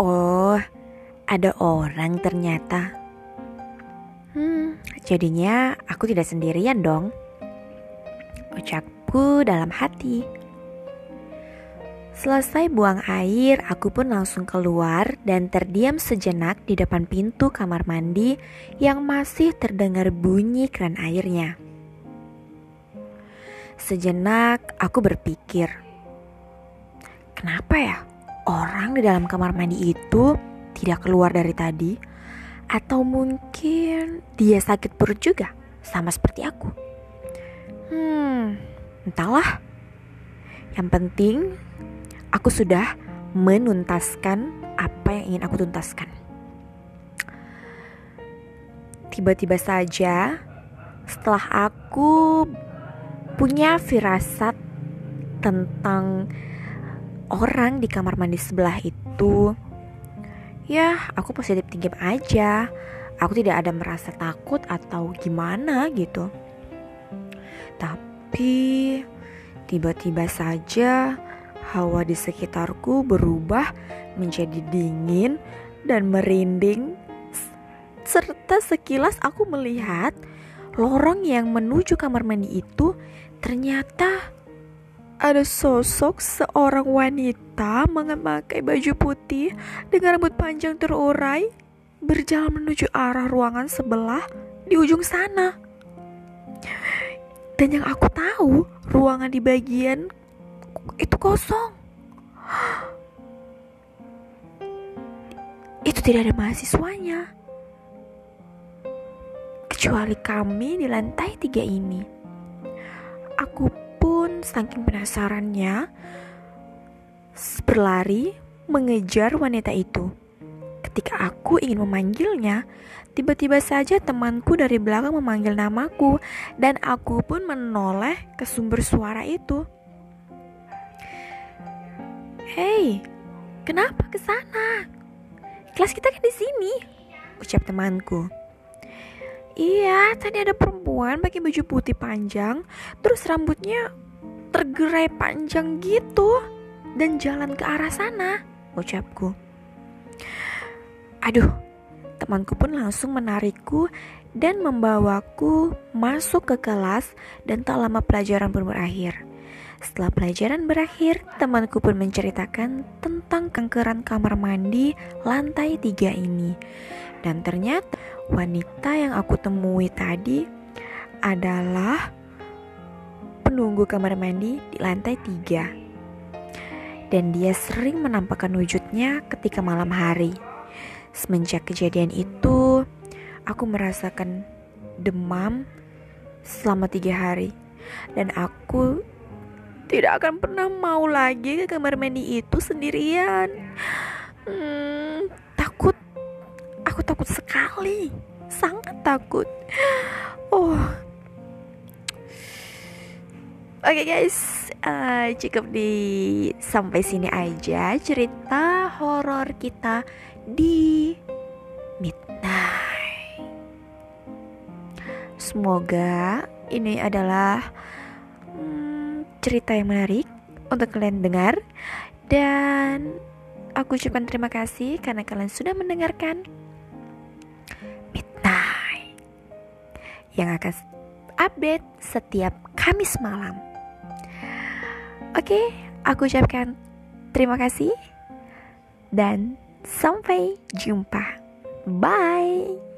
Oh, ada orang ternyata. Hmm, jadinya aku tidak sendirian dong. Ucapku dalam hati. Selesai buang air, aku pun langsung keluar dan terdiam sejenak di depan pintu kamar mandi yang masih terdengar bunyi keran airnya. Sejenak aku berpikir, kenapa ya orang di dalam kamar mandi itu tidak keluar dari tadi? Atau mungkin dia sakit perut juga, sama seperti aku. Hmm, entahlah. Yang penting aku sudah menuntaskan apa yang ingin aku tuntaskan. Tiba-tiba saja, setelah aku punya firasat tentang orang di kamar mandi sebelah itu, ya aku positif tinggi aja. Aku tidak ada merasa takut atau gimana gitu. Tapi tiba-tiba saja hawa di sekitarku berubah menjadi dingin dan merinding serta sekilas aku melihat lorong yang menuju kamar mandi itu ternyata ada sosok seorang wanita memakai baju putih dengan rambut panjang terurai berjalan menuju arah ruangan sebelah di ujung sana. Dan yang aku tahu, ruangan di bagian itu kosong. Itu tidak ada mahasiswanya. Kecuali kami di lantai tiga ini. Aku saking penasarannya berlari mengejar wanita itu. Ketika aku ingin memanggilnya, tiba-tiba saja temanku dari belakang memanggil namaku dan aku pun menoleh ke sumber suara itu. Hei, kenapa ke sana? Kelas kita kan di sini, ucap temanku. Iya, tadi ada perempuan pakai baju putih panjang, terus rambutnya tergerai panjang gitu dan jalan ke arah sana, ucapku. Aduh, temanku pun langsung menarikku dan membawaku masuk ke kelas dan tak lama pelajaran pun berakhir. Setelah pelajaran berakhir, temanku pun menceritakan tentang kankeran kamar mandi lantai tiga ini. Dan ternyata wanita yang aku temui tadi adalah penunggu kamar mandi di lantai tiga. Dan dia sering menampakkan wujudnya ketika malam hari. Semenjak kejadian itu, aku merasakan demam selama tiga hari. Dan aku tidak akan pernah mau lagi ke kamar mandi itu sendirian. Hmm, takut, aku takut sekali, sangat takut. Oh, oke okay guys, uh, cukup di sampai sini aja cerita horor kita di midnight. Semoga ini adalah cerita yang menarik untuk kalian dengar dan aku ucapkan terima kasih karena kalian sudah mendengarkan Midnight yang akan update setiap Kamis malam. Oke, aku ucapkan terima kasih dan sampai jumpa. Bye.